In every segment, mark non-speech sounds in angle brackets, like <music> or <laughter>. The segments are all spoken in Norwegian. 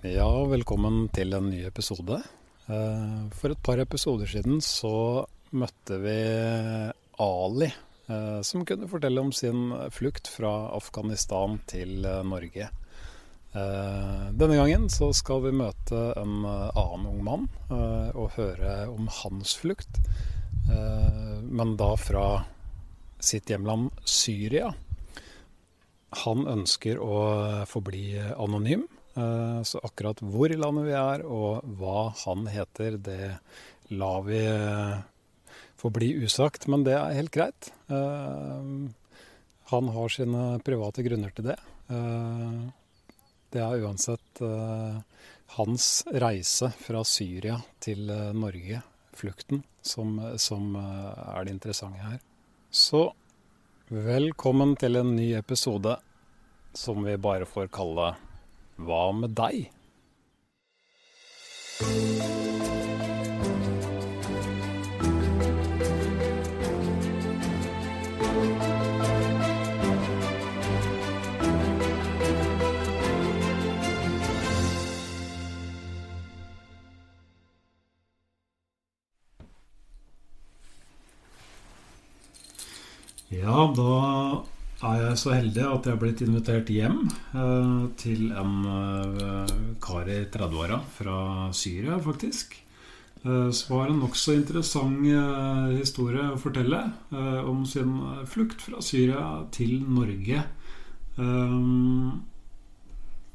Ja, velkommen til en ny episode. Eh, For et par episoder siden så møtte vi Ali, eh, som kunne fortelle om sin flukt fra Afghanistan til eh, Norge. Denne gangen så skal vi møte en annen ung mann og høre om hans flukt, men da fra sitt hjemland Syria. Han ønsker å forbli anonym. Eh, Så akkurat hvor i landet vi er og hva han heter, det lar vi få forbli usagt, men det er helt greit. Eh, Han har sine private grunner til det. Eh, Det er uansett eh, hans reise fra Syria til eh, Norge, flukten, som, som eh, er det interessante her. Så velkommen til en ny episode som vi bare får kalle Hva med deg? Ja, da er jeg så heldig at jeg er blitt invitert hjem eh, til en eh, kar i 30-åra fra Syria, faktisk. Eh, som har en nokså interessant eh, historie å fortelle eh, om sin flukt fra Syria til Norge.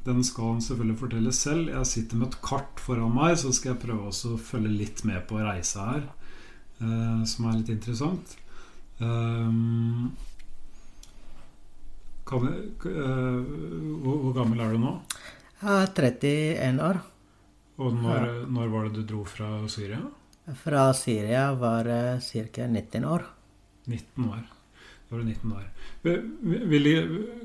Den skal han selvfølgelig fortelle selv. Jeg sitter med et kart foran meg, så skal jeg prøve å følge litt med på reisa her, som er litt interessant. Um, kan eh, hvor, hvor gammel er du nå? Jeg er 31 år. Og når, når var det du dro fra Syria? Fra Syria var jeg ca. 19 år. 19 år. Da var du 19 år. Willy,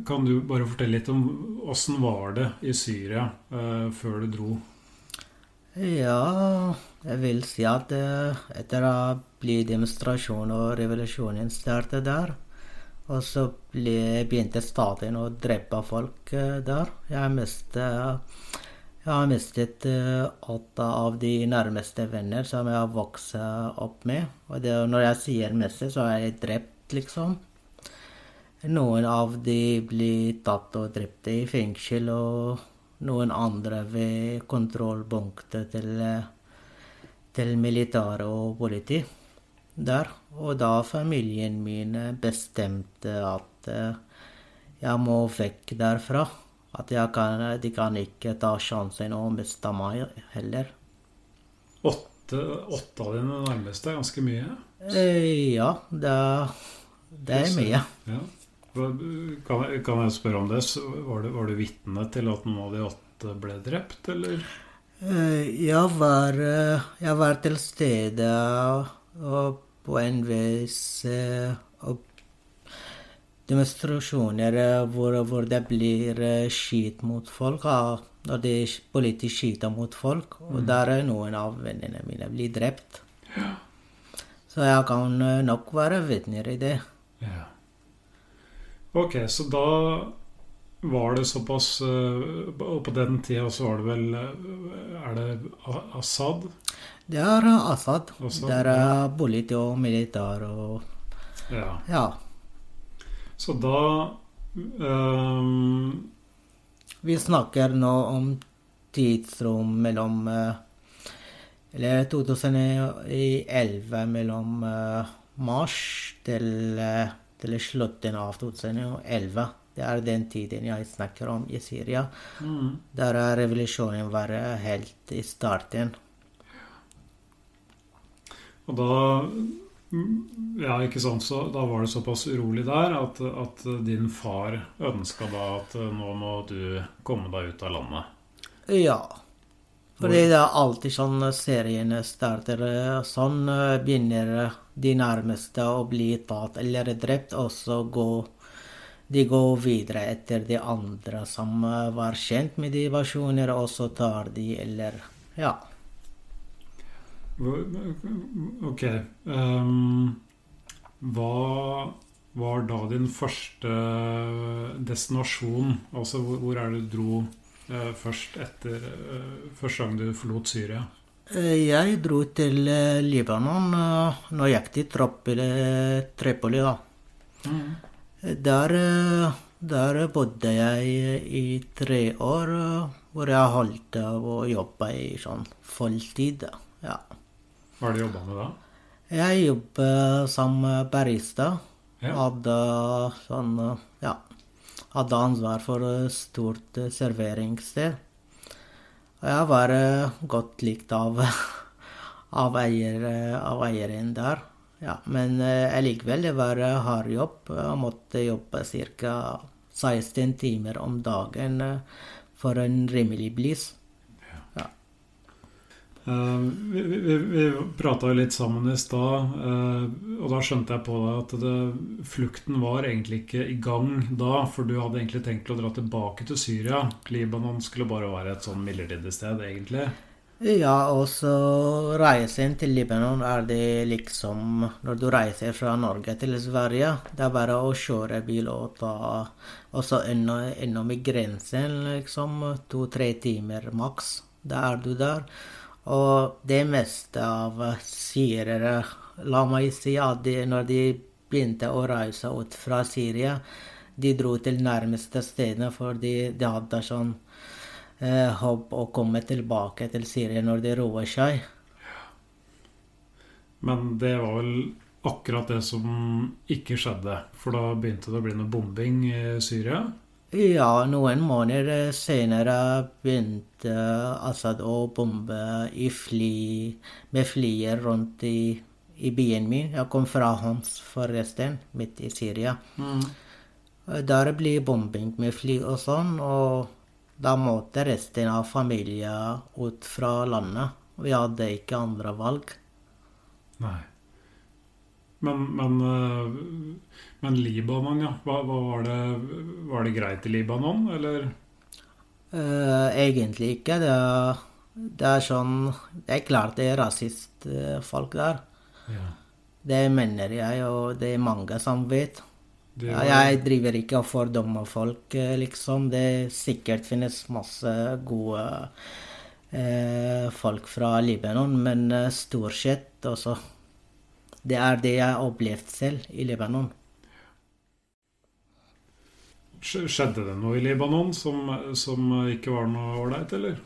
kan du bare fortelle litt om åssen var det i Syria uh, før du dro? Ja, jeg vil si at eh, etter å bli demonstrasjon og revolusjonen startet der, og så ble, begynte staten å drepe folk eh, der. Jeg mistet, jeg har mistet eh, åtte av de nærmeste venner som jeg har vokst opp med. Og det, når jeg sier mest, så er jeg drept, liksom. Noen av de blir tatt og drept i fengsel, og noen andre ved kontrollpunktet til, til militære og politi der. Og da familien min bestemte at jeg må vekk derfra. At kan, de kan ikke ta sjansen og miste meg heller. Åtte, åtte av dine nærmeste er ganske mye? Eh, ja, det, det er mye. Ja. Kan jeg, kan jeg, spørre om det? Var du, var du vitne til at noen av de åtte ble drept, eller? Jeg var, jeg var til stede og på en vis demonstrasjoner hvor, hvor, det blir skyt mot folk. Når det er politi skyter mot folk. Og der er noen av vennene mine blir drept. Ja. Så jeg kan nok være vitner i det. Ja. Ok, så da var det såpass Og på den tida så var det vel Er det Assad? Det er Assad. Assad det er ja. politi og militær og ja. ja. Så da um... Vi snakker nå om tidsrom mellom Eller 2011 mellom mars til til slutten av 2011. Det er den tiden jeg snakker om i Syria. Mm. Der revolusjonen var helt i starten. Og da Ja, ikke sant, så da var det såpass urolig der at, at din far ønska da at nå må du komme deg ut av landet? Ja. Fordi det er alltid sånn seriene starter sånn. Begynner de nærmeste å bli tatt eller drept, og så går de går videre etter de andre som var kjent med de versjoner, og så tar de eller Ja. Ok. Um, hva var da din første destinasjon? Altså hvor, hvor er det du dro uh, først etter uh, første gang du forlot Syria? Eh, Jeg dro til eh, Libanon jeg nøyaktig Tripoli, Tripoli da. Der, eh, der bodde jeg i tre år, eh, hvor jeg holdt av å jobbe i sånn fulltid. da. Ja. Hva har du jobba med da? Jeg jobber som barista. Ja. Hadde sånn Ja. Hadde ansvar for et stort eh, serveringssted. Og jeg var eh, godt likt av, <laughs> av, eier, eh, av eieren der. Ja, men eh, allikevel, det var eh, hard jobb. Jeg måtte jobbe ca. 16 timer om dagen eh, for en rimelig blis. Ja. Uh, vi vi, vi prata jo litt sammen i stad, uh, og da skjønte jeg på deg at det, flukten var egentlig ikke i gang da, for du hadde egentlig tenkt å dra tilbake til Syria. Libanon skulle bare være et sånn midlertidig sted, egentlig. Ja, og så reisen til Libanon er det liksom Når du reiser fra Norge til Sverige, det er bare å kjøre bil og ta Og så innom, innom grensen, liksom. To-tre timer maks. Da er du der. Og det meste av syrere La meg si at de, når de begynte å reise ut fra Syria, de dro til nærmeste stedene fordi de hadde sånn eh, håp å komme tilbake til Syria når det roer seg. Men det var vel akkurat det som ikke skjedde, for da begynte det å bli noe bombing i Syria. Ja, noen måneder senere begynte Assad å bombe i fly, med flyer rundt i, i byen min. Jeg kom fra Homs, forresten, midt i Syria. Der blir bombing med fly og sånn, og da måtte resten av familien ut fra landet. Vi hadde ikke andre valg. Nei. Men, men, eh, men Libanon, ja. Hva, hva var, det, var det greit i Libanon, eller? Eh, egentlig ikke. Det er, det er sånn Det er klart det er rasistfolk der. Ja. Det mener jeg, og det er mange som vet. Var- jeg driver ikke og fordømmer folk, eh, liksom. Det sikkert finnes masse gode eh, folk fra Libanon, men eh, stort sett også Det er det jeg har opplevd selv i Libanon. Skjedde det noe i Libanon som, som ikke var noe ålreit, eller?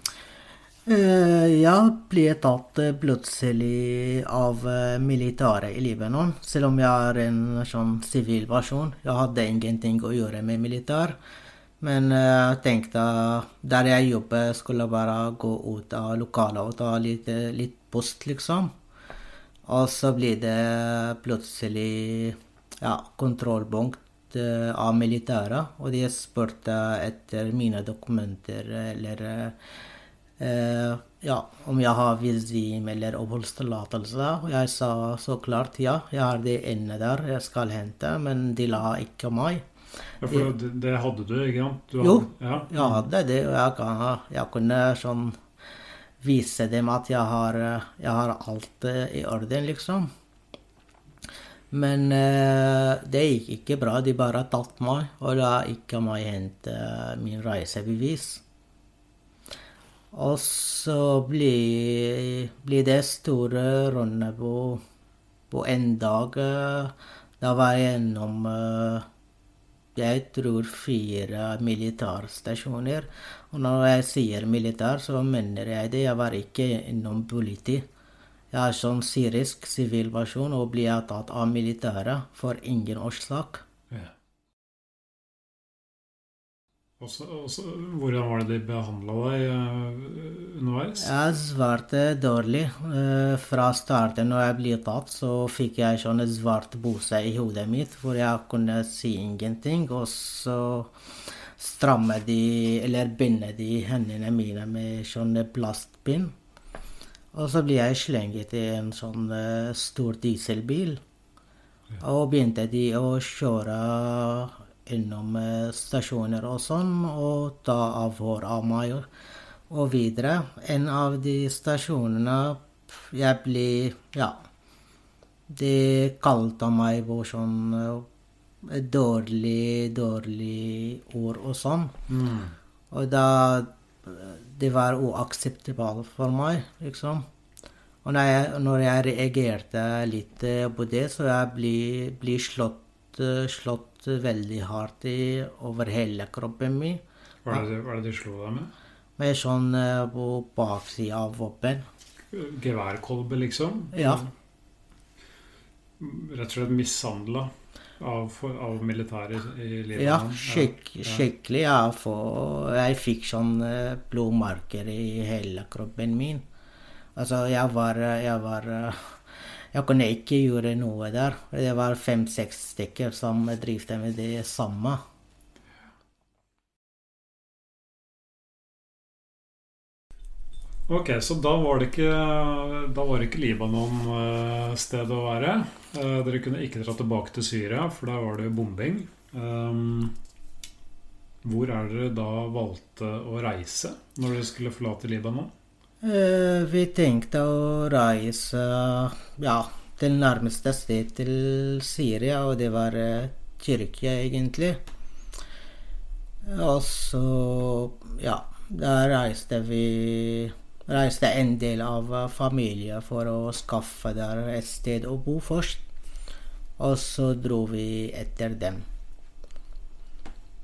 Eh, Jeg ble tatt eh, plutselig av eh, militæret i Libanon, selv om jeg er en sånn sivil person. Jeg hadde ingenting å gjøre med militær. Men eh, jeg tenkte der jeg jobber, skulle jeg bare gå ut av lokalet og ta litt, eh, litt post, liksom. Og så blir det plutselig ja, kontrollpunkt eh, av militæret, og de spurte etter mine dokumenter eller eh, eh, ja, om jeg har visum eller oppholdstillatelse. Og jeg sa så klart ja, jeg har det inne der jeg skal hente, men de la ikke meg. Ja, for det, det hadde du, ikke sant? Du Jo. hadde- Ja. Jeg hadde det, og jeg, kan, jeg kunne sånn vise dem at jeg har, eh, jeg har alt eh, i orden, liksom. Men eh, det gikk ikke bra. De bare tatt meg, og la ikke meg hente min reisebevis. Og så blir, blir det store runde på, en dag. Da var jeg gjennom eh, jeg tror fire militærstasjoner. Og når jeg sier militær, så mener jeg det. Jeg var ikke innom politi. Jeg er sånn syrisk sivilperson og blir tatt av militæret for ingen årsak. Ja. Og så- og så- hvordan var det de behandla deg eh, underveis? Jeg svarte dårlig. Eh, Fra starten når jeg ble tatt, så fikk jeg sånn svart bose i hodet mitt, hvor jeg kunne si ingenting. Og så strammer de, eller binder de hendene mine med sånn plastpinn. Og så blir jeg slengt i en sånn eh, stor dieselbil. Og begynte de å kjøre innom eh, stasjoner og sånn, og avhør av meg og- videre. En av de stasjonene jeg blir Ja. De kalte meg på sånn eh, dårlig, dårlig ord og sånn. Mm. Og da det var uakseptabelt for meg, liksom. Og når jeg, når jeg reagerte litt eh, på det, så jeg blir, blir slått, eh, slått veldig hardt i, over hele kroppen min. Hva er det, hva er det de slo deg med? Med sånn eh, på baksida av våpen. Geværkolbe, liksom? Ja. Rett og slett mishandla av, av militæret i Libanon? Ja, skikk, Ja. skikkelig. Jeg, For jeg fikk sånn blodmarker i hele kroppen min. Altså, jeg var, jeg var eh, Jeg kunne ikke gjøre noe der. Det var fem-seks stykker som drev med det samme. Ok, så da var det ikke, var det ikke Libanon eh, stedet å være. Eh, Dere kunne ikke dra tilbake til Syria, for der var det bombing. Um, Hvor er dere da valgte å reise når dere skulle forlate Libanon? Eh, vi tenkte å reise ja, til nærmeste sted til Syria, og det var eh, Tyrkia, egentlig. Og så ja, da reiste vi Reiste en del av eh, familien for å skaffe der et sted å bo først. Og så dro vi etter dem.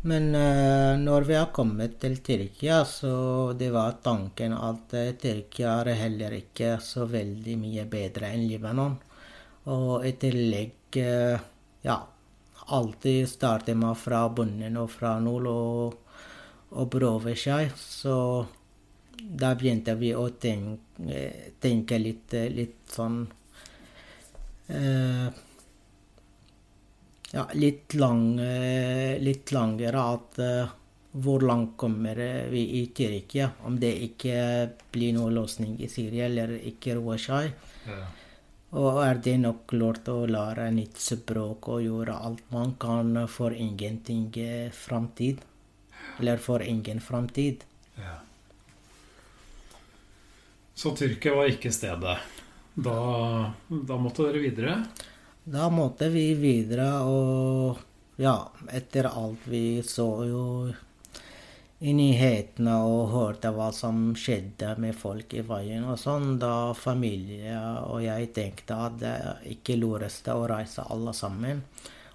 Men eh, når vi har kommet til Tyrkia, så det var tanken at eh, Tyrkia er heller ikke så veldig mye bedre enn Libanon. Og i tillegg eh, ja, alltid starter man fra bunnen og fra null og, og prøver seg. Så da begynte vi å tenke, tenke litt, litt sånn eh, ja, litt, lang, eh, litt langere at eh, hvor langt kommer vi i Tyrkia? Om det ikke blir noen løsning i Syria eller ikke roer seg. Og er det nok klart å lære nytt språk og gjøre alt man kan for ingenting eh, framtid? Eller for ingen framtid? Ja. Så Tyrkia var ikke stedet. Da, da måtte dere videre. Da måtte vi videre, og ja, etter alt vi så jo i nyhetene og hørte hva som skjedde med folk i veien og sånn, da familie og jeg tenkte at det ikke lureste å reise alle sammen.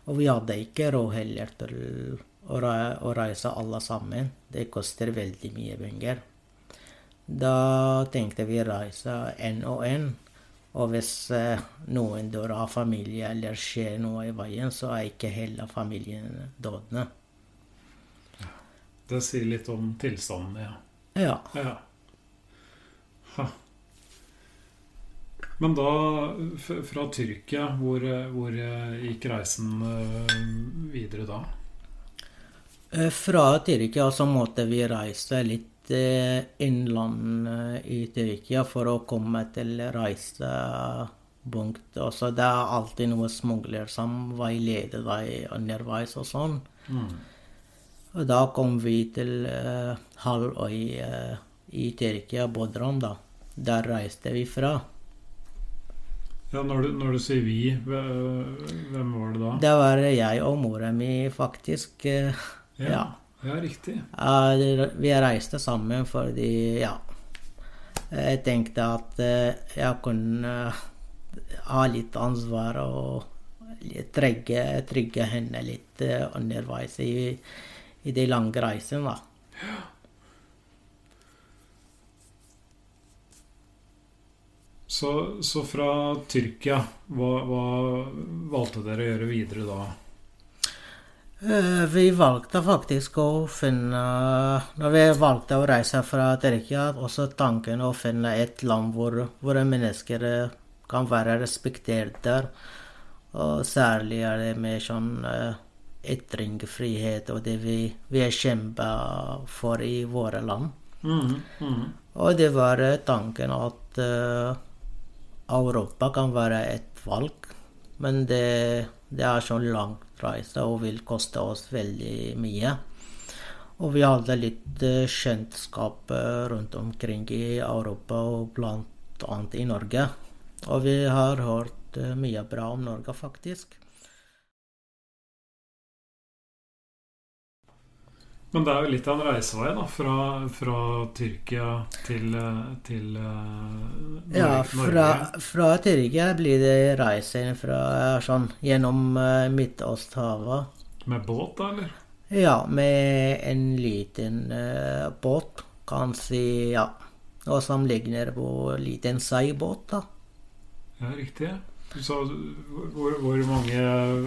Og vi hadde ikke råd heller til å å reise alle sammen. Det koster veldig mye penger. Da tenkte vi reise én og én. Og hvis eh, noen dør av familie eller skjer noe i veien, så er ikke hele familien dødende. Det sier litt om tilstanden, ja. Ja. ja. Men da, fra Tyrkia, hvor, hvor gikk reisen eh, videre da? Eh, Fra Tyrkia så måtte vi reise litt eh, innland eh, i Tyrkia for å komme til reisepunkt. Også det er alltid noen smugler som veileder deg underveis og sånn. Og da kom vi til uh, halvøy uh, i Tyrkia, Bodrum, da. Der reiste vi fra. Ja, når du, når du sier vi, hvem var det da? Det var jeg og mora mi, faktisk. Uh, ja. ja riktig. Ja, vi reiste sammen fordi, ja Jeg tenkte at eh, jeg kunne ha litt ansvar og trygge, trygge henne litt eh, underveis i, i de lange reisene. da. Så, så fra Tyrkia, hva, hva valgte dere å gjøre videre da? Eh, Vi valgte faktisk å finne Når vi valgte å reise fra Tyrkia, også tanken å finne et land hvor, hvor mennesker eh, kan være respektert der. Og særlig er det med sånn eh, ytringsfrihet og det vi, vi kjemper for i våre land. Mm, mm. Og det var tanken at uh, Europa kan være et valg, men det, det er så langt reise og vil koste oss veldig mye. Og vi hadde litt eh, kjentskap eh, rundt omkring i Europa og annet i Norge. Og vi har hørt eh, mye bra om Norge, faktisk. Men det er jo litt av en reisevei, da. Fra, fra Tyrkia til, eh, til uh, Ja, fra, fra, Tyrkia blir det reise fra, sånn, gjennom uh, Midtøsthavet. Med båt, da, eller? Ja, med en liten uh, båt. Kan si, ja. Og som ligner på en liten seilbåt, da. Ja, riktig. Så hvor, hvor, mange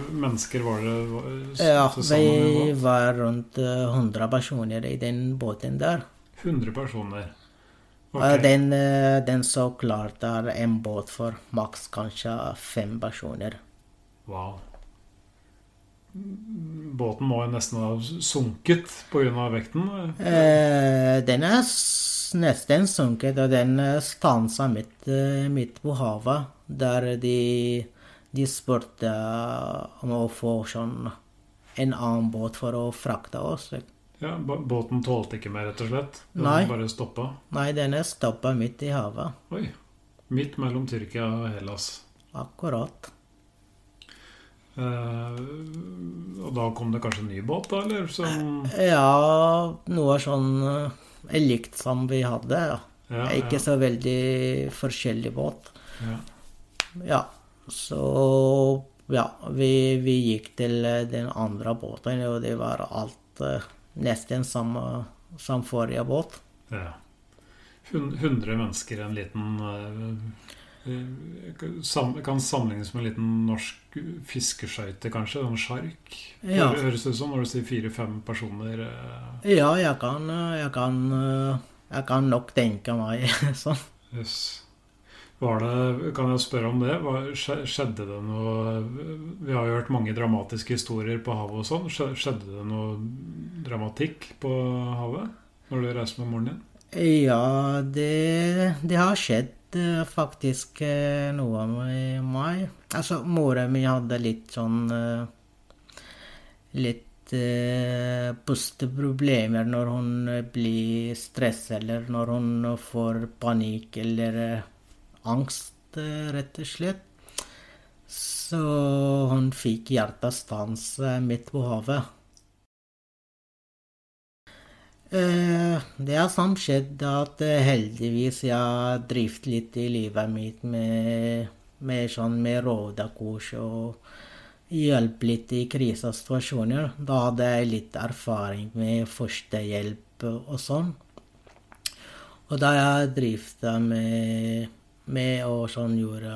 mennesker var det Ja, vi var rundt 100 eh, personer i den båten der. 100 personer? Okay. Den, eh, den, så klart er en båt for maks kanskje fem personer. Wow. Båten må jo nesten ha sunket pga. vekten? Eh, den er nesten sunket, og den stansa midt, midt på havet der de, de spurte om å få sånn en annen båt for å frakte oss. Ja, Båten tålte ikke mer, rett og slett? Den Nei. bare stoppa? Nei, den er stoppa midt i havet. Oi. Midt mellom Tyrkia og Hellas. Akkurat. Eh, og da kom det kanskje en ny båt, da? eller? Som... Ja, noe sånn eh, likt som vi hadde. Ja. Ja, ikke så veldig forskjellig båt. Ja. Ja, så ja, vi, vi, gikk til eh, den andre båten, og det var alt uh, nesten samme som forrige båt. Ja. 100 mennesker i en liten Kan sammenlignes med en liten norsk fiskeskøyte, kanskje? En sjark? Ja. Høres det ut som når du sier fire-fem personer? Uh... Ja, jeg kan, jeg kan, jeg kan nok tenke meg <laughs> sånn. Yes. Var det, kan jeg spørre om det? skjedde det noe Vi har jo hørt mange dramatiske historier på havet og sånn. Skjedde det noe dramatikk på havet når du reiste med moren din? Ja, det, det har skjedd eh, faktisk eh, noe med meg. Altså, moren min hadde litt sånn eh, Litt pusteproblemer når hun blir stresset, eller når hun får panikk, eller angst, eh, rett og slett. Så hun fikk hjertestans eh, midt på havet. Eh, det har sånn skjedd at heldigvis jeg har drevet litt i livet mitt med, med, sånn, med rådakurs og hjulpet litt i krisesituasjoner. Da hadde jeg litt erfaring med førstehjelp og sånn. Og da jeg drifta med med å sånn gjøre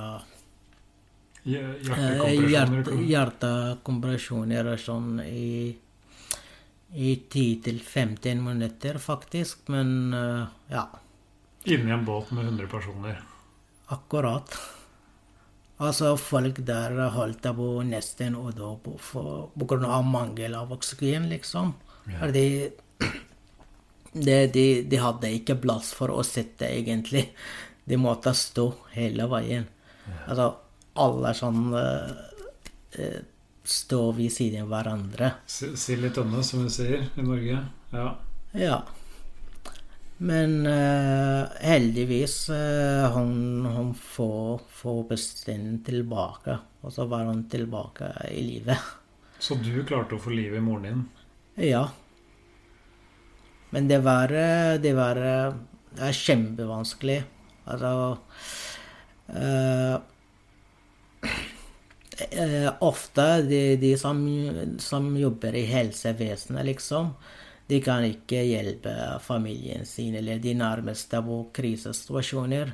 Hjertekompresjoner? Hjertekompresjoner og sånn i, i 10-15 minutter, faktisk. Men uh, ja. Inni en båt med 100 personer? Akkurat. Altså, folk der holdt på nesten å dø pga. mangel av oksygen, liksom. Ja. Fordi <clears throat> de, de, de, hadde ikke plass for å sitte, egentlig. De måtte stå hele veien. Ja. Altså, alle sånn uh, Stå ved siden av hverandre. Si litt unna, som vi sier i Norge. Ja. ja. Men uh, heldigvis uh, hun, hun får, får bestemt tilbake. Og så var hun tilbake i livet. Så du klarte å få liv i moren din? Ja. Men det var, det var det kjempevanskelig. Altså uh, Ofte de, de som, som, jobber i helsevesenet, liksom, de kan ikke hjelpe familien sin eller de nærmeste på krisesituasjoner.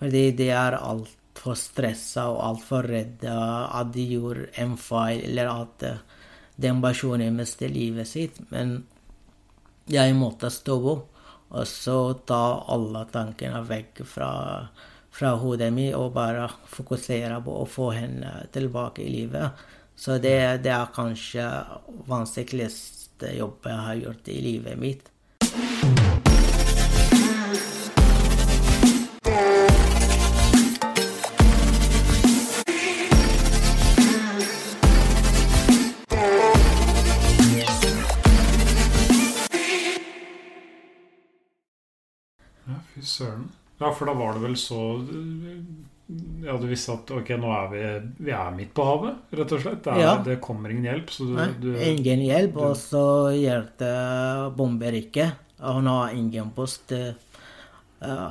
Fordi de er altfor stressa og altfor redde at de gjorde en feil, eller at den personen mister livet sitt. Men jeg måtte stå opp. Og så ta alle tankene vekk fra, fra hodet mitt og bare fokusere på å få henne tilbake i livet. Så det, det er kanskje vanskeligste jobben jeg har gjort i livet mitt. søren. Ja, for da var det vel så Ja, du visste at ok, nå er vi, vi er midt på havet, rett og slett. Det, er, Ja. det kommer ingen hjelp. Så du, Nei, du ingen hjelp, du- og så hjelper bomber ikke. Og hun har ingen post uh,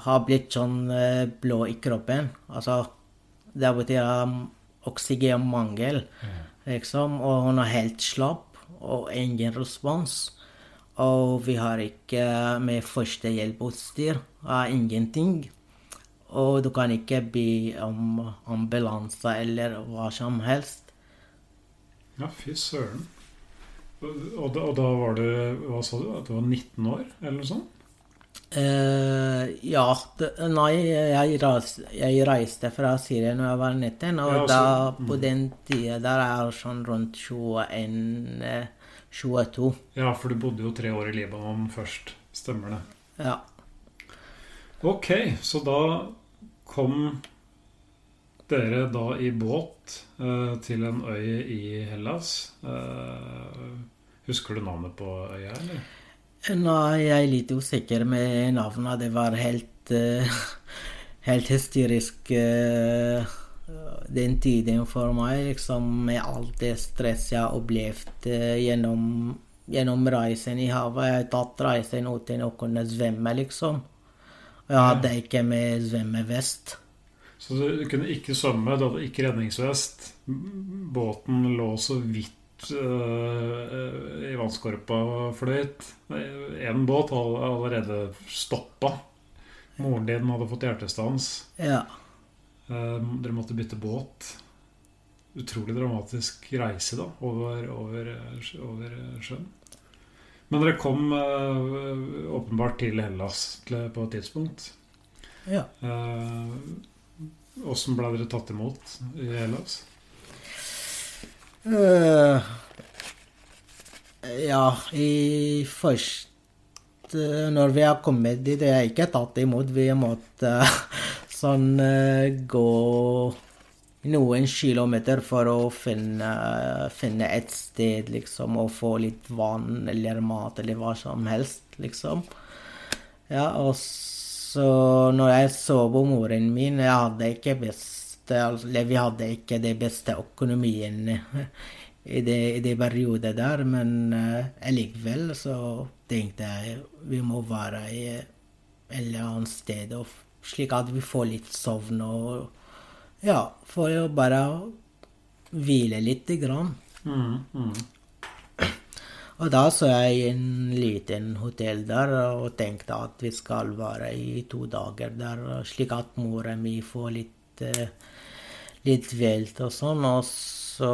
har blitt sånn uh, blå i kroppen. Altså, det betyr um, oksygenmangel, liksom. Og hun er helt slapp, og ingen respons. Og vi har ikke med førstehjelpsutstyr. Ingenting. Og du kan ikke be om ambulanse eller hva som helst. Ja, fy søren. Og, da, og da var du Hva sa du? At du var 19 år, eller noe sånt? Eh, ja det, Nei, jeg reiste, jeg reiste fra Syria da jeg var 19, og Ja, altså, da mm. på den tida der er sånn rundt 21 eh, 22. Ja, for du bodde jo tre år i Libanon først. Stemmer det. Ja. Ok, så da kom dere da i båt eh, til en øy i Hellas. Eh, husker du navnet på øya, eller? Nei, jeg er litt usikker med navnet. Det var helt uh, <laughs> Helt hysterisk eh, den tiden for meg, liksom, med alt det stresset jeg har opplevd eh, gjennom, gjennom reisen i havet. Jeg har tatt reisen uten å kunne svømme, liksom. Jeg hadde ikke med svømmevest. Så du, kunne ikke svømme, du hadde ikke redningsvest. Båten lå så vidt øh, i vannskorpa og fløyt. En båt hadde allerede stoppa. Moren din hadde fått hjertestans. Ja. Eh, dere måtte bytte båt. Utrolig dramatisk reise da, over, over, over sjøen. Men dere kom eh, åpenbart til Hellas på et tidspunkt. ja. Åssen ble dere tatt imot i Hellas? Uh, ja, i først eh, Når vi har kommet dit, det er ikke tatt imot. Vi måtte eh, <laughs> sånn eh, gå noen kilometer for å finne, finne et sted, liksom, og få litt vann eller mat eller hva som helst, liksom. Ja, og så når jeg så på moren min Jeg hadde ikke beste Eller vi hadde ikke det beste økonomien <laughs> i det, i det periodet der, men uh, så tenkte jeg vi må være i et eller annet sted, og, slik at vi får litt sovn og Ja, for å bare hvile lite grann. Mm, mm. Og da så jeg en liten hotell der og tenkte at vi skal være i to dager der, slik at mora mi får litt, eh, litt velt og sånn. Og så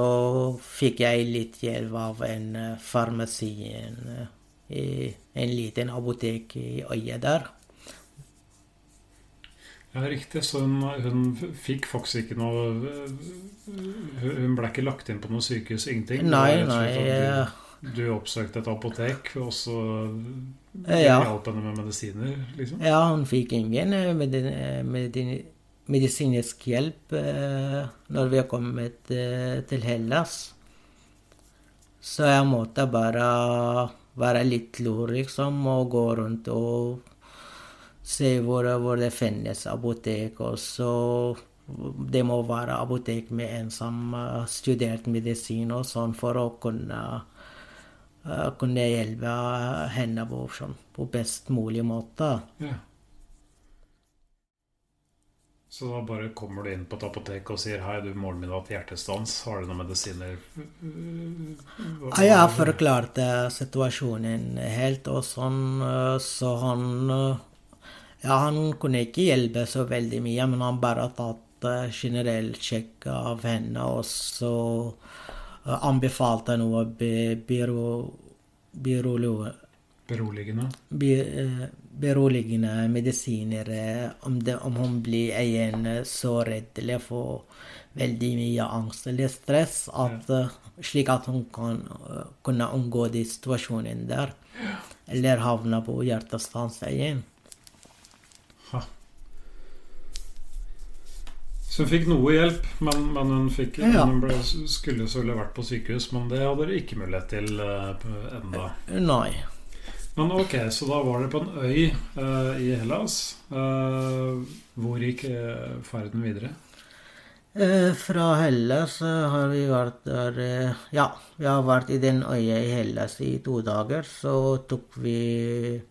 fikk jeg litt hjelp av en eh, farmasi, en, eh, en liten apotek i øyet der. Ja, riktig. Så hun, hun fikk faktisk ikke noe Hun ble ikke lagt inn på noe sykehus? Ingenting? Nei, nei. eh, Du, du oppsøkte et apotek, og så Ja. hjalp henne med medisiner, liksom? Ja, hun fikk ingen eh, medin, eh, medin, medisinsk hjelp eh, når vi har kommet eh, til Hellas. Så jeg måtte bare være litt lur, liksom, og gå rundt og se våre det finnes apotek. Og så Det må være apotek med en som har studert medisin og sånn, for å kunne eh, kunne hjelpe henne på, sånn, på best mulig måte. Ja. Så da bare kommer du inn på et apotek og sier 'Hei, du, moren min har hatt hjertestans. Har du noen medisiner?' Ja, Jeg forklarte situasjonen helt, og sånn, eh, så han eh, Ja, han kunne ikke hjelpe så veldig mye, men han bare tatt eh, generell sjekk av henne, og så eh, anbefalte noe be, byrå, byrolo, Beroligende? be, eh, beroligende medisiner om, det, om hun blir igjen så redd eller får veldig mye angst eller stress, at, ja. slik at hun kan kunne unngå de situasjonene der. Eller havne på hjertestans igjen. Så hun fikk noe hjelp, men, men hun, fikk, Ja. hun ble, skulle selvfølgelig vært på sykehus. Men det hadde dere ikke mulighet til uh, enda. Nei. Men ok, så da var det på en øy uh, i Hellas. Uh, hvor gikk uh, ferden videre? Fra Hellas har vi vært der Ja, vi har vært i den øya i Hellas i to dager. Så tok vi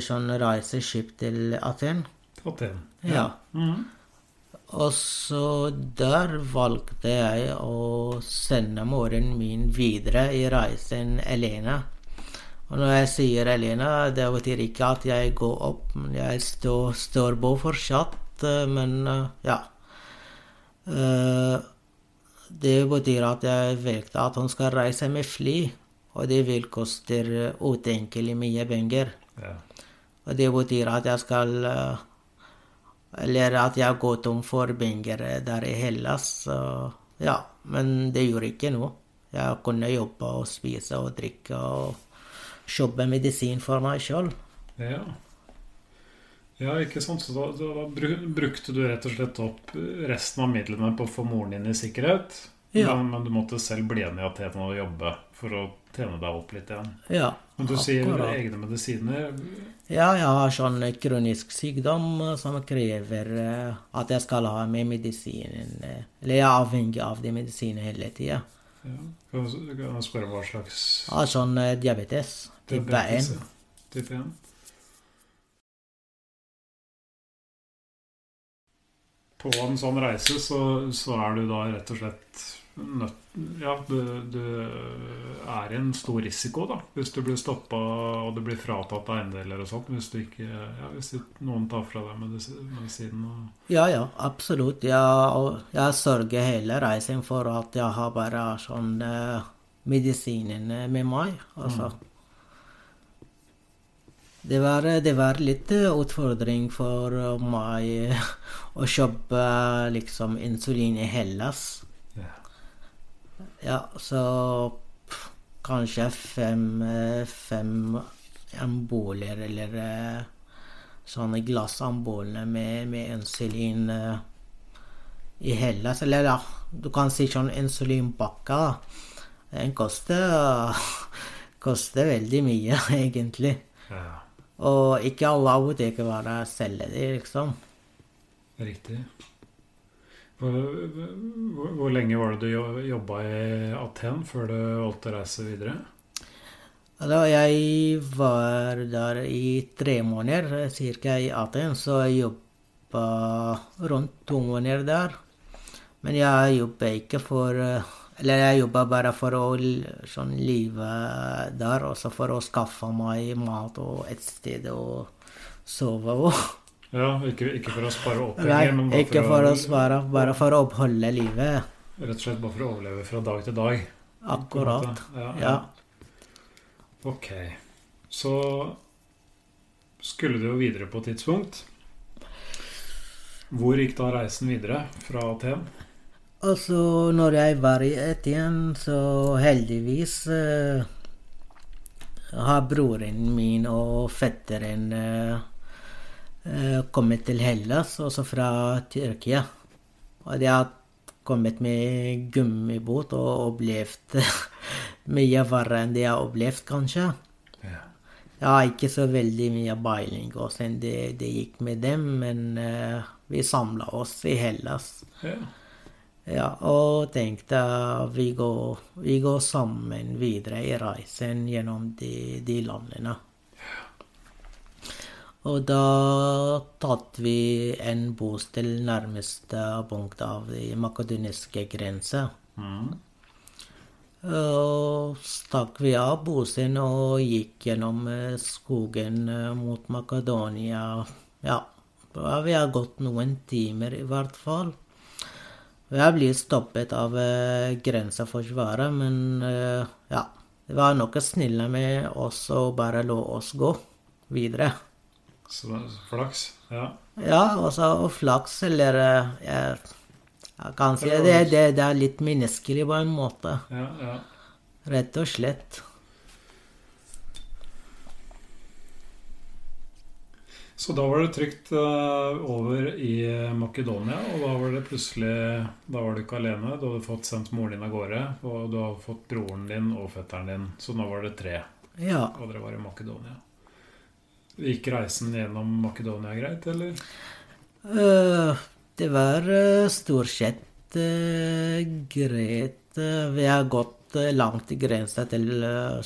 sånn reiseskip til Aten. Aten. Ja. Mhm. Og så der valgte jeg å sende moren min videre i reisen alene. Og når jeg sier alene, det betyr ikke at jeg går opp. men Jeg står, står på fortsatt, eh, men eh, ja. Eh, Det betyr at jeg valgte at hun skal reise med fly, og det vil koste utenkelig mye penger. Ja. Og det betyr at jeg skal Eller at jeg går tom for penger der i Hellas. Så ja. Men det gjorde ikke noe. Jeg kunne jobbe og spise og drikke og kjøpe medisin for meg sjøl. Ja. ja, ikke sant. Så da, da bru- brukte du rett og slett opp resten av midlene på å få moren din i sikkerhet. Ja. Men, men du måtte selv bli igjen i Aten og jobbe for å tjene deg opp litt igjen. Ja. Men du sier akkurat. egne medisiner. Ja, jeg har sånn kronisk sykdom som krever eh, at jeg skal ha med medisinen. eh, Eller jeg er avhengig av de medisinene hele tida. Ja. Kan jeg spørre hva slags Ja, sånn eh, diabetes. Type 1. diabetes. Type 1. På en sånn reise så, så er du da rett og slett nødt Ja, du, det, er en stor risiko, da. Hvis du blir stoppa og det blir fratatt eiendeler og sånt. Hvis du ikke Ja, hvis noen tar fra deg medisi- medisinen og Ja, ja, absolutt. Jeg, jeg sørger hele reisen for at jeg har bare sånn eh, medisinen med meg. Altså. Det, var, det var litt eh, utfordring for eh, meg å kjøpe liksom insulin i Hellas. Ja. Så pff, kanskje fem, eh, fem amboler eller eh, sånne glassamboler med, med insulin eh, i Hellas. Eller ja, du kan si sånn insulinpakke. Den koster, <laughs> koster veldig mye, <laughs> egentlig. ja. Og ikke alle apoteker bare selger de, liksom. Riktig. Hvor, hvor, hvor lenge var det du jo- jobba i Aten før du valgte å reise videre? Da jeg var der i tre måneder, ca. i Aten, så jeg jobba rundt to måneder der. Men jeg jobba ikke for Eller jeg jobba bare for å sånn leve der, også for å skaffe meg mat og et sted å sove og Ja, ikke, ikke for å spare opp penger, men bare ikke for å spare, bare for å oppholde livet. Rett og slett bare for å overleve fra dag til dag. Akkurat. Ja, Ja, Ja. Ok. Så skulle du jo videre på et tidspunkt. Hvor gikk da reisen videre fra Aten? Og så når jeg var i Etienne, så heldigvis eh, har broren min og fetteren eh, kommet til Hellas, også fra Tyrkia. Og de har kommet med gummibåt og opplevd <laughs> mye verre enn de har opplevd, kanskje. Ja. Jeg har ikke så veldig mye beiling hvordan det, det gikk med dem, men uh, vi samla oss i Hellas. ja. Ja, og tenkte vi går, vi går sammen videre i reisen gjennom de, de landene. Og da tatt vi en til nærmeste punkt av de makedoniske grenser. Mm. Og stakk vi av bussen og gikk gjennom eh, skogen eh, mot Makedonia. Ja, vi har gått noen timer i hvert fall. Og Jeg ble stoppet av eh, grenseforsvaret, men ja. Det var noe snille med oss å bare la oss gå videre. Så flaks. Ja. Ja, også og flaks, eller eh, jeg, jeg kan si det, det, det er litt menneskelig på en måte. ja, ja. Rett og slett. Så da var det trygt eh, over i Makedonia, og da var det plutselig Da var du ikke alene. Du hadde fått sendt moren din av gårde, og du hadde fått broren din og fetteren din. Så nå var det tre Ja. og dere var i Makedonia. Gikk reisen gjennom Makedonia greit, eller? Uh, det var uh, stort sett uh, greit. Vi har gått langt i grensa til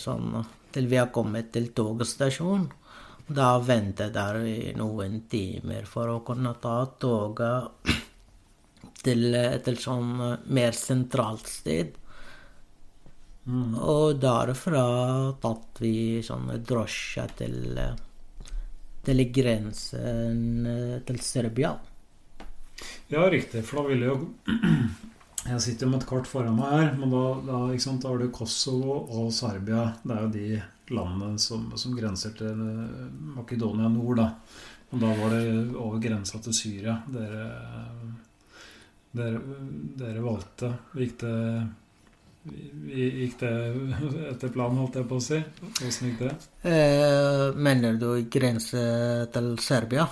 sånn Til vi har kommet til togstasjonen. Da ventet der i noen timer for å kunne ta toget <clears throat> til, et sånn mer sentralt sted. Og derfra tatt vi sånn drosje til til grensen eh, til Serbia. Ja, riktig, for da ville jo <clears throat> Jeg sitter jo med et kart foran meg her, men da, da, sant, da har du Kosovo og Serbia. Det er jo de landene som, som grenser til eh, Makedonia nord, da. Og da var det over grensa til Syria dere, dere, dere valgte. Gikk det, gikk det etter planen, holdt jeg på å si? Åssen gikk det? Eh, mener du grense til Serbia?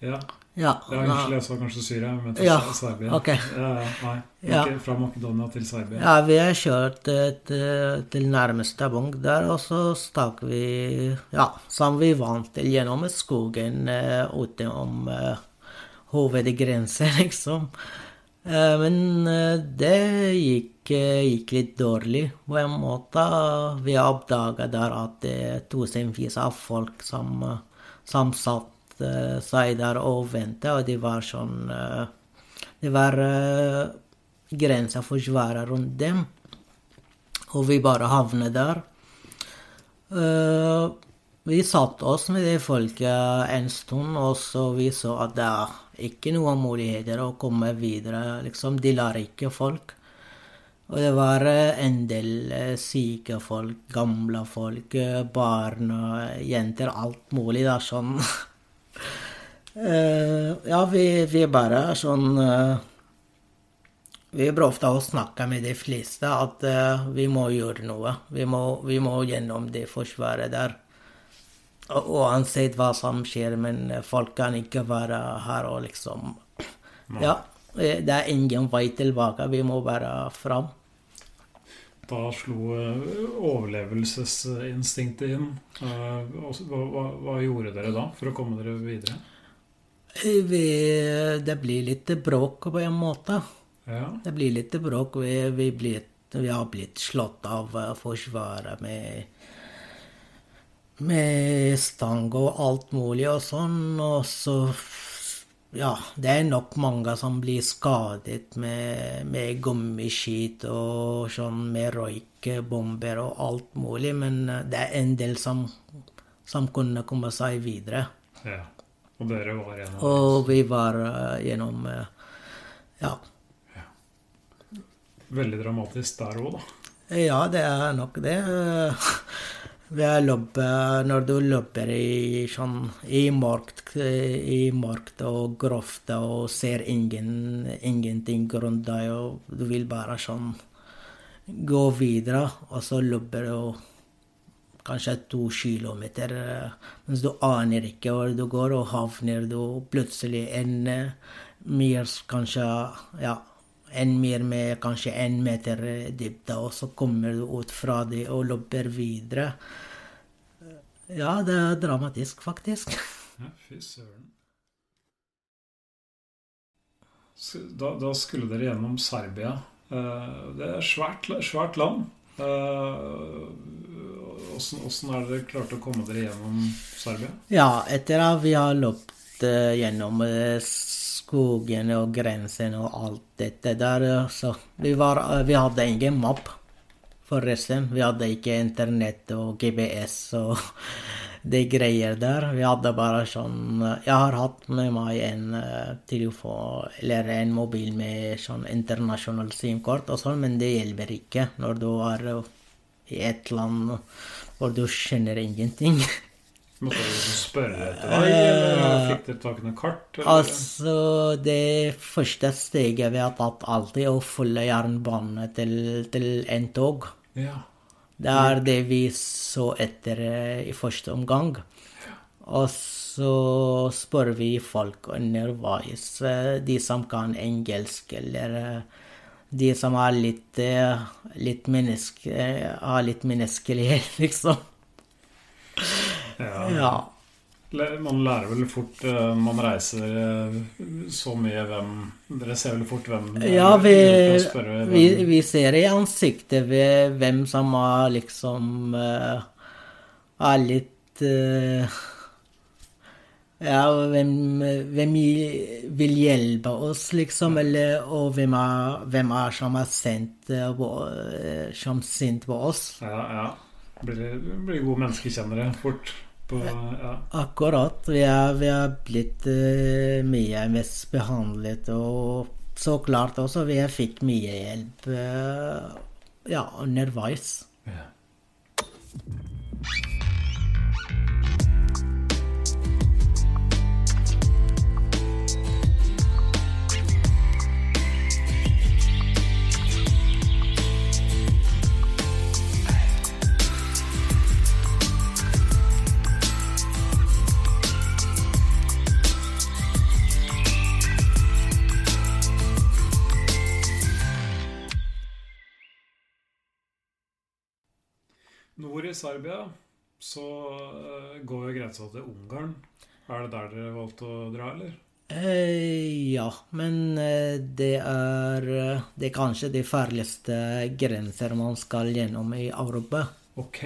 Ja, Ja. ja unnskyld, jeg sa kanskje Syria, men til Ja, Serbia. Okay. Ja, nei, Ja. ikke fra Makedonia til Serbia. ja, vi har kjørt eh, til, til nærmeste punkt der, og så stakk vi Ja, som vi vant til gjennom skogen eh, utenom eh, hovedgrensen, <laughs> liksom. Eh, men eh, det gikk, eh, gikk litt dårlig på en måte. Vi oppdaga der at det er tusenvis av folk som, som satt seg der og ventet, og det var sånn Det var grensa forsvara rundt dem, og vi bare havnet der. Vi satte oss med det folket en stund, og så vi så at det ikke noen muligheter å komme videre. Liksom, de lar ikke folk. Og det var eh, en del eh, syke folk, gamle folk, eh, barn, og jenter, alt mulig. da, sånn. <laughs> Ja, vi, vi bare sånn Vi prøvde å snakke med de fleste at vi må gjøre noe. Vi må, vi må gjennom det forsvaret der. Og Uansett hva som skjer, men folk kan ikke være her og liksom Ja, eh, det er ingen vei tilbake. Vi må bare fram. Da slo eh, overlevelsesinstinktet inn. Eh, Hva, hva, hva gjorde dere da for å komme dere videre? Eh, Vi, det blir litt bråk på en måte. Ja, Det blir litt bråk. Vi, vi, blir, vi har blitt slått av eh, Forsvaret med med stang og alt mulig og sånn, og så Ja, det er nok mange som blir skadet med, med gummiskit og sånn med røykbomber og alt mulig, men eh, det er en del som, som kunne komme seg videre. ja. Og dere var gjennom. Og vi var eh, gjennom ja. Ja. Veldig dramatisk der òg, da. Ja, det er nok det. <laughs> Har når du løper i, sånn, i markt, i markt og grovt og ser ingen, ingenting rundt deg, og du vil bare sånn gå videre, og så løper du kanskje to kilometer, mens du aner ikke hvor du går, og havner du plutselig en mer kanskje ja, en mer med kanskje en meter eh, dybde, og så kommer du ut fra det og løper videre. Ja, det er dramatisk, faktisk. Ja, fy søren. Da, da skulle dere gjennom Serbia. Eh, Det er svært, svært land. Åssen åssen er det dere klarte å komme dere gjennom Serbia? Ja, etter at vi har løpt eh, gjennom eh, skogen og grensen og alt dette der, så vi, var, eh, vi hadde ingen mapp, forresten. Vi hadde ikke internett og GPS og <laughs> de greier der. Vi hadde bare sånn eh, Jeg har hatt med meg en eh, telefon eller en mobil med sånn internasjonalt SIM-kort og sånn, men det hjelper ikke når du er i et land hvor du skjønner ingenting. <laughs> Måtte du spørre etter vei, eller fikk dere tak i noe kart? Eller? Altså, det første steget vi har tatt alltid, å følge jernbanen til, til en tog. Ja. Det er det vi så etter eh, i første omgang. Og så spør vi folk underveis, eh, de som kan engelsk, eller eh, de som har litt, eh, litt menneske, eh, har litt menneskelighet, <laughs> liksom. Ja. Ja. Man lærer vel fort eh, man reiser eh, så mye hvem Dere ser vel fort hvem er, Ja, vi, hvem- vi, vi ser i ansiktet ved hvem som er liksom eh, Er litt eh, Ja, hvem, hvem vil hjelpe oss, liksom, eller Og hvem er, hvem er som er sendt eh, på- eh, som sint på oss. Ja, ja. Blir, blir gode menneskekjennere fort. På, ja. Akkurat. Vi er, vi er blitt uh, mye mest behandlet, og så klart også vi fikk mye hjelp uh, ja, underveis. Ja. Nord i Serbia så eh, går jo grensa til Ungarn. Er det der dere valgte å dra, eller? Eh, ja, men eh, det er eh, Det er kanskje de farligste grenser man skal gjennom i Europa. Ok.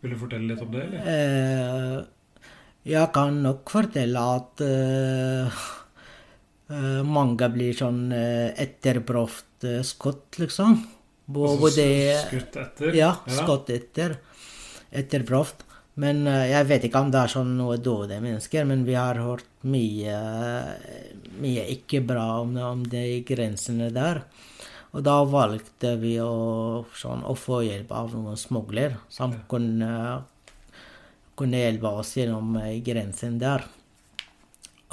Vil du fortelle litt om det, eller? Eh, jeg kan nok fortelle at eh, mange blir sånn etterprøvd skutt, liksom. Både skutt etter? Ja, skutt etter. proft Men eh, jeg vet ikke om det er sånn noe dårlige mennesker, men vi har hørt mye, mye ikke bra om, om de grensene der. Og da valgte vi å, sånn, å få hjelp av noen smugler som kunne, kunne hjelpe oss gjennom eh, grensen der.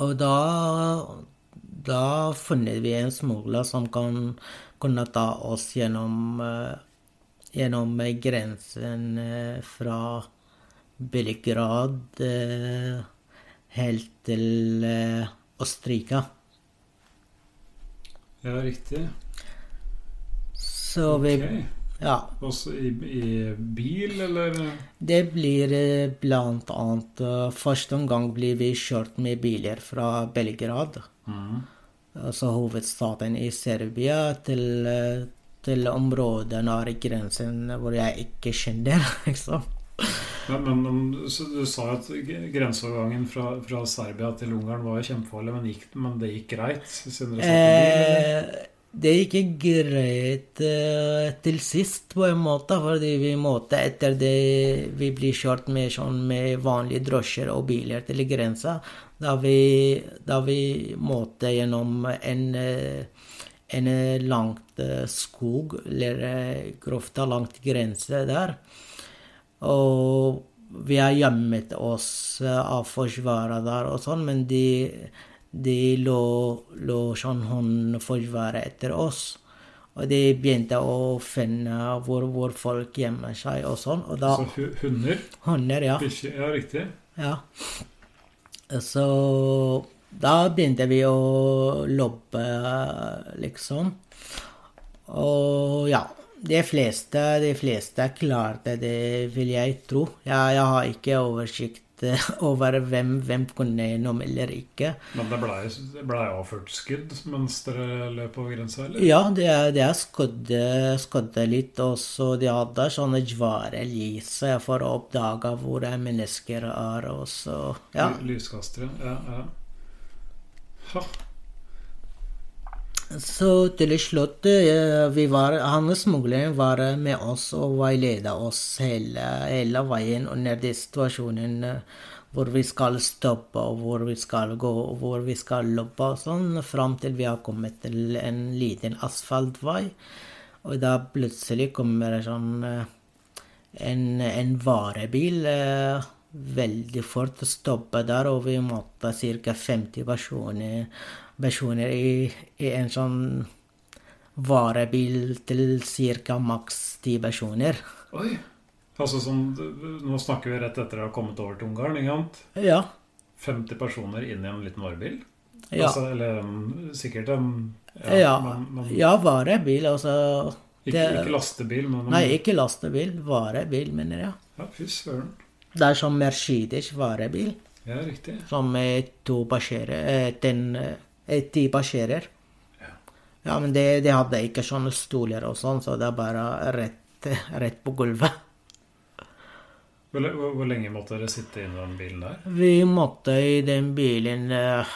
Og da, da funnet vi en smugler som kan kunne ta oss gjennom, eh, gjennom grensen eh, fra Belgrad eh, helt til Østerrike. Ja, riktig. Så vi. Ja. Også i, i bil, eller? Det blir blant annet Første omgang blir vi kjørt med biler fra Belgrad, Mhm. Altså hovedstaden i Serbia, til, til området nær grensen hvor jeg ikke kjenner, <laughs> liksom. Men, men men, så du sa at grenseovergangen fra, fra Serbia til Ungarn var kjempefarlig, men, gikk, men det gikk greit? Siden dere. Eh, det gikk greit eh, til sist, på en måte, fordi vi måtte etter det vi blir kjørt med, sånn, med vanlige drosjer og biler til grensa, da vi, da vi måtte gjennom en, eh, en langt eh, skog, eller grofta langt grense der. Og vi har gjemmet oss av forsvaret der og sånn, men de, de lå, lå sånn håndforsvaret etter oss. Og de begynte å finne hvor, hvor folk gjemmer seg og sånn. Og da Så hunder? Hunder, ja. Bikkjer? Ja, riktig. ja. Så da begynte vi å lobbe, liksom. Og ja. De fleste, de fleste klarte det, vil jeg tro. Jeg, jeg har ikke oversikt over hvem, hvem kunne gjennom eller ikke. Men det blei ble avført skudd mens dere løp over grensa, eller? Ja, det det skudde, skudde litt, og så de hadde sånne svære lys for å oppdage hvor mennesker er, og så Ja. Lyskastere. Ja, ja. Ha. Så til slutt eh, vi var, Han smugleren var med oss og veiledet oss hele, hele veien under den situasjonen hvor vi skal stoppe, og hvor vi skal gå, og hvor vi skal løpe og sånn, fram til vi har kommet til en liten asfaltvei. Og da plutselig kommer sånn eh, en, en varebil eh, veldig fort stoppe der, og vi måtte ca. 50 personer, personer i, i en sånn varebil til ca. maks 10 personer. Oi! Altså sånn, Nå snakker vi rett etter å ha kommet over til Ungarn. ikke sant? Ja. 50 personer inn i en liten varebil? Ja. Altså, eller sikkert en Ja, men, ja varebil, altså. ikke, det- ikke lastebil, men Nei, ikke lastebil. Varebil, mener jeg. Ja, fy søren. Det er som Mercedes varebil. Ja, riktig. Som med to passasjerer ten, Ti passasjerer. Ja, men det, de hadde ikke sånne stoler og sånn, så det er bare rett, <laughs> rett på gulvet. Hvor, hvor, hvor, lenge måtte dere sitte i den bilen der? Vi måtte i den bilen uh,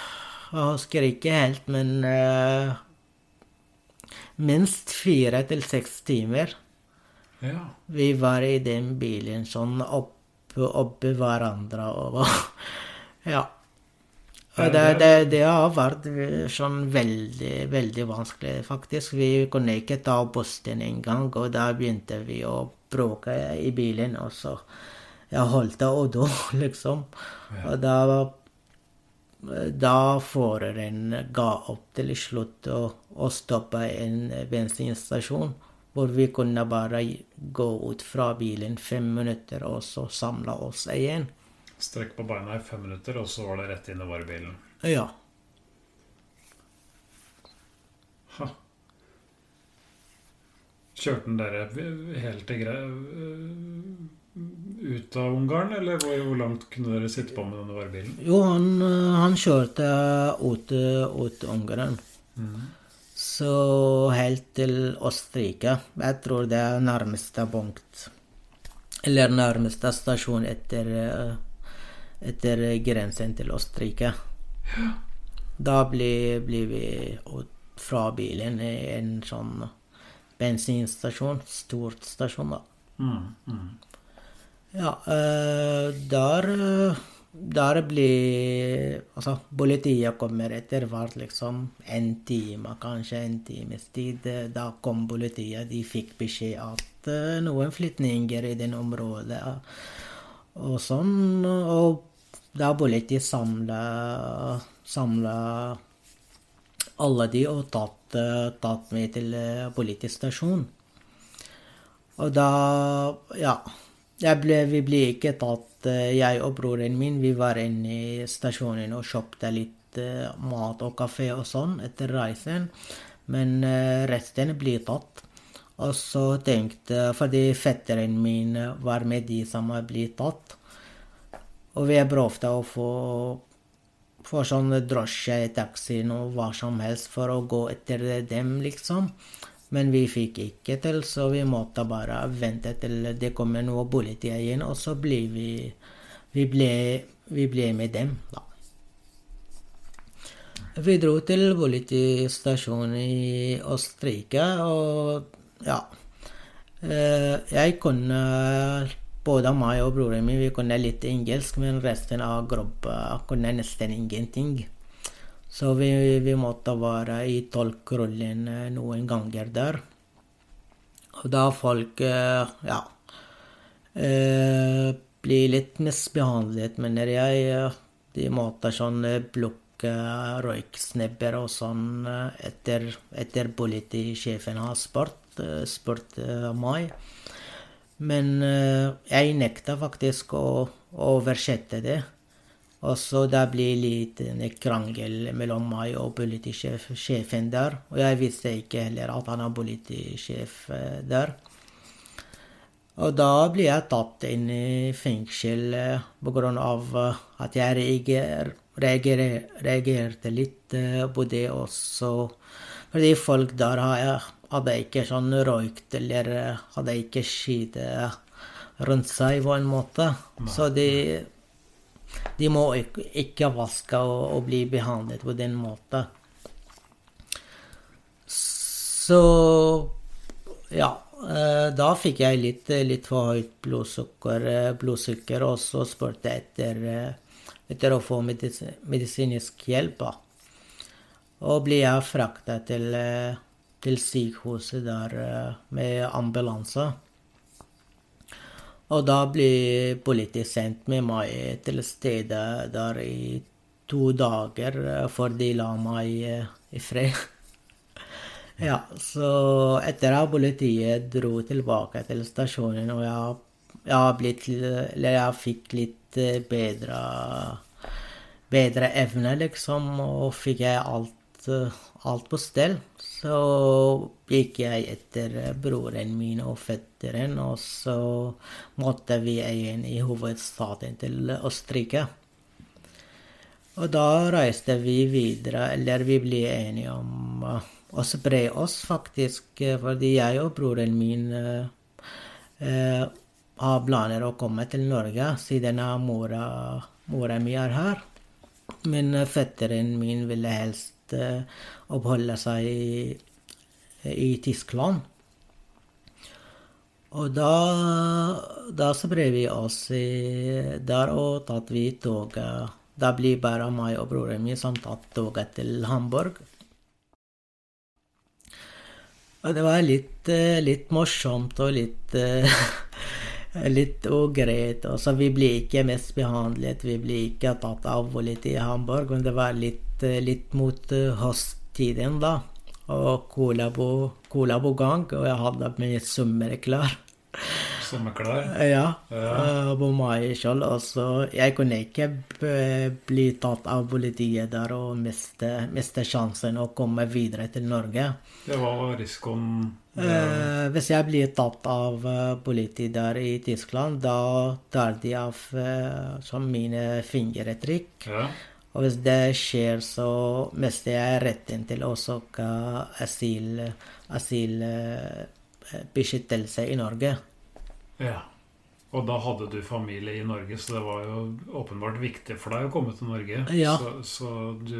Jeg husker ikke helt, men uh, minst fire til seks timer. Ja. Vi var i den bilen sånn oppe opp hverandre og <laughs> Ja. Og det, det, det, har vært sånn veldig, veldig vanskelig, faktisk. Vi kunne ikke ta bussen engang, og da begynte vi å bråke i bilen. Og så jeg holdt å dø, <laughs> liksom. Og da da føreren ga opp til slutt og, og stoppa en bensinstasjon, hvor vi kunne bare gå ut fra bilen fem minutter og så samle oss igjen. Strekk på beina i fem minutter, og så var det rett inn i varebilen? Ja. Ha. Kjørte den dere helt til grei ut av Ungarn, eller hvor, hvor, langt kunne dere sitte på med denne varebilen? Jo, han, han kjørte ut, ut Ungarn. Mm. Så helt til Østerrike. Jeg tror det er nærmeste punkt. Eller nærmeste stasjon etter etter grensen til Østerrike. Ja. Da blir, blir, vi fra bilen i en sånn bensinstasjon. Stort stasjon, da. Mm, mm. Ja, uh, der der blir Altså, politiet kommer etter hvert, liksom. En time, kanskje en times tid. Da kom politiet. De fikk beskjed at uh, noen flyktninger i det området og sånn. Og da politiet samla, samla alle de og tatt, tatt meg til politisk stasjon. Og da Ja. Ble, vi ble ikke tatt, jeg og broren min. Vi var inne i stasjonen og kjøpte litt mat og kafé og sånn etter reisen. Men resten ble tatt. Og så tenkte Fordi fetteren min var med de som ble tatt. Og vi prøvde å få, få sånn drosje, taxi, noe hva som helst for å gå etter dem, liksom. Men vi fikk ikke til, så vi måtte bare vente til det kommer noe politi igjen, og så ble vi Vi ble, vi ble med dem, da. Vi dro til politistasjonen i Østerrike, og ja Jeg kunne både meg og broren min vi kunne litt engelsk, men resten av gruppa kunne nesten ingenting. Så vi, vi måtte være i tolkrollen noen ganger der. Og da folk ja blir litt misbehandlet, mener jeg. De måtte sånn plukke røyksnebber og sånn etter, etter politisjefen har spurt, spurt meg. Men uh, jeg nekta faktisk å, oversette det. Og så det ble litt en krangel mellom meg og politisjefen der. Og jeg visste ikke heller at han er politisjef der. Og da ble jeg tatt inn i fengsel pga. at jeg reager, reager, reagerte litt på det også. Fordi folk der har hadde ikke sånn røykt eller eh, hadde ikke skite rundt seg på en måte. Nei. Så de, de må ikke, ikke vaske og, og, bli behandlet på den måten. Så ja. Eh, da fikk jeg litt, litt for høyt blodsukker, eh, blodsukker og så spurte jeg etter, etter å få medisinsk hjelp. Og ble jeg frakta til til sykehuset der eh, med ambulanse. Og da ble politiet sendt med meg til stedet der i to dager, eh, for de la meg eh, i fred. <laughs> ja, så etter at politiet dro tilbake til stasjonen, og jeg, jeg, blitt, jeg fikk litt bedre bedre evne, liksom, og fikk jeg alt alt på stell. Så gikk jeg etter broren min og fetteren, og så måtte vi igjen i hovedstaden til Østerrike. Og da reiste vi videre, eller vi ble enige om å spre oss, faktisk, fordi jeg og broren min eh, har planer å komme til Norge, siden mora, mora mi er her. Men fetteren min ville helst uh, oppholde seg i, i, Tyskland. Og da, da sprer vi oss der og tatt vi toget. Det blir bare meg og broren min som tatt toget til Hamburg. Og det var litt, eh, litt morsomt og litt uh, <laughs> litt ugreit. Og så vi ble ikke mest behandlet. Vi ble ikke tatt av litt i Hamburg. Men det var litt, litt mot høsttiden, da. Og cola på, gang. Og jeg hadde med sommerklær. Sommerklær? <laughs> Ja. ja. På meg sjøl. Og Jeg kunne ikke bli tatt av politiet der og miste, miste sjansen å komme videre til Norge. Det var risikoen? Uh, hvis jeg blir tatt av uh, politiet der i Tyskland, da tar de av uh, mine fingeravtrykk. Ja. Og hvis det skjer, så mister jeg retten til å søke asyl, asylbeskyttelse i Norge. Ja. Og da hadde du familie i Norge, så det var jo åpenbart viktig for deg å komme til Norge. Ja. Så, så du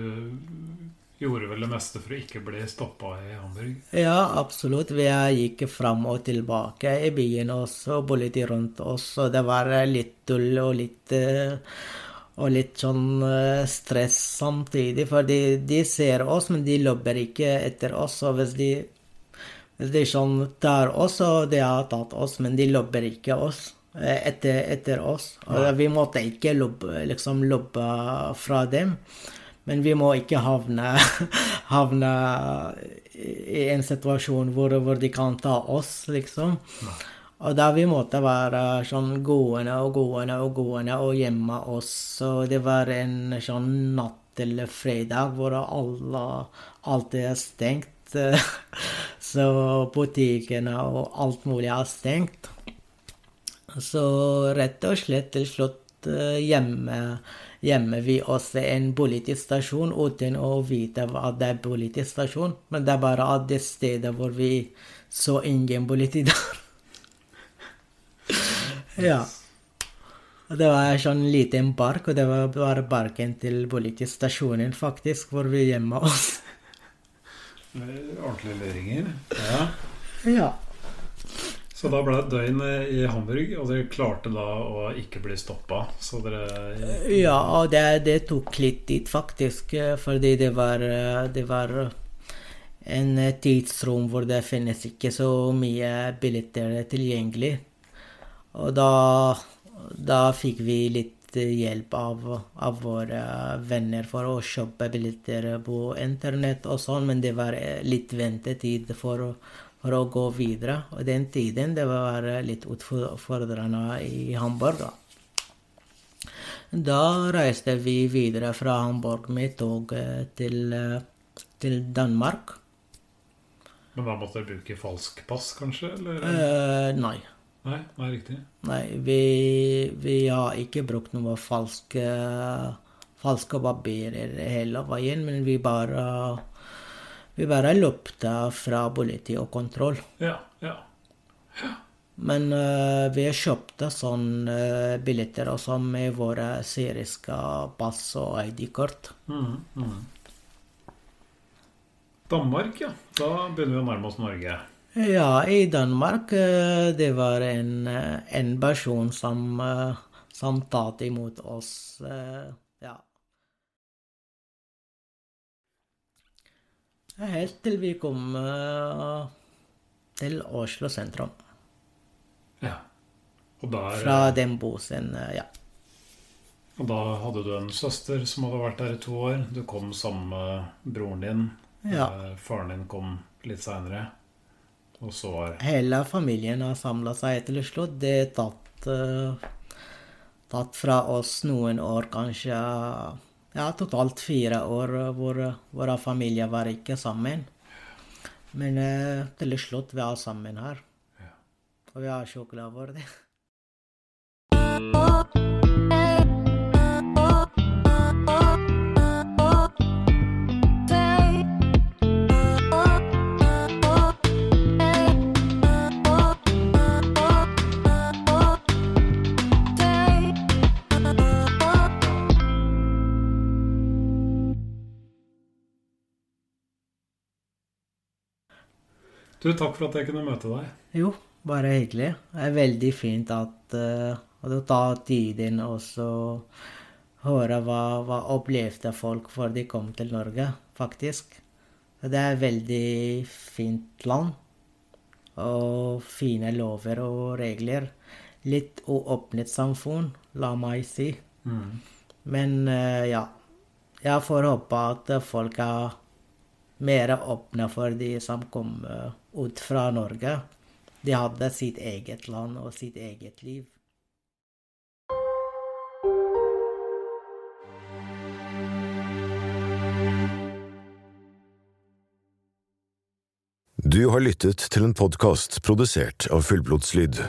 gjorde vel det meste for å ikke bli stoppa i Hamburg? Ja, absolutt. Vi gikk fram og tilbake i byen også, politiet rundt oss. Og det var litt tull og litt og litt sånn stress samtidig, for de, de ser oss, men de løper ikke etter oss. Og hvis de, hvis de sånn tar oss, og de har tatt oss, men de løper ikke oss etter, etter oss. Og vi måtte ikke løpe, liksom løpe fra dem. Men vi må ikke havne, <laughs> havne i en situasjon hvor, hvor, de kan ta oss, liksom. Og da vi måtte være sånn gående og gående og gående og gjemme oss. Og det var en sånn natt til fredag hvor alle, alt er stengt. <laughs> Så butikkene og alt mulig er stengt. Så rett og slett til slutt hjemme gjemmer vi oss en politisk stasjon uten å vite at det er politisk stasjon. Men det er bare at det stedet hvor vi så ingen politi der. <laughs> ja. Det var en sånn liten park, og det var bare parken til politistasjonen, faktisk, hvor vi gjemmer oss. Ordentlige løringer. Ja. ja. Så da ble det et døgn i Hamburg, og dere klarte da å ikke bli stoppa? Ja, og det, det tok litt tid, faktisk. Fordi det var, det var en tidsrom hvor det finnes ikke så mye billetter tilgjengelig. Og da, da fikk vi litt hjelp av, av, våre venner for å kjøpe billetter på internett og sånn, men det var litt ventetid for å for å gå videre. Og den tiden det var litt utfordrende i Hamburg. Da. da reiste vi videre fra Hamburg med tog til, til Danmark. Men da måtte dere bruke falsk pass, kanskje? Uh, nei. Nei, nei, riktig. Nei, vi, vi har ikke brukt noe falske, falske papirer hele veien, men vi bare vi bare løpte fra politi og kontroll. Ja, ja. ja. Men uh, vi kjøpte sånne uh, billetter også med våre syriske pass og ID-kort. Mm, mm. Danmark, ja. Da begynner vi å nærme oss Norge. Ja, i Danmark uh, det var en, en person som, som tatt imot oss. ja. Helt til vi kom uh, til Oslo sentrum. Ja. Og der Fra den bosen, uh, ja. Og da hadde du en søster som hadde vært der i to år. Du kom sammen med broren din. Ja. Uh, faren din kom litt seinere. Og så var Hele familien har samla seg til Oslo. Det er tatt, tatt fra oss noen år, kanskje Ja, totalt fire år hvor våre familier var ikke sammen. Men eh, til slutt vi er sammen her. Og vi er så glad for det. Du, takk for at jeg kunne møte deg. Jo, bare hyggelig. Det er veldig fint at uh, du tar tiden og så høre hva, hva opplevde folk før de kom til Norge, faktisk. Det er et veldig fint land. Og fine lover og regler. Litt uåpnet samfunn, la meg si. Mm. Men uh, ja. Jeg får håpe at folk er mer åpne for de som kommer ut fra Norge. De hadde sitt eget land og sitt eget liv. Du har lyttet til en podkast produsert av Fullblodslyd.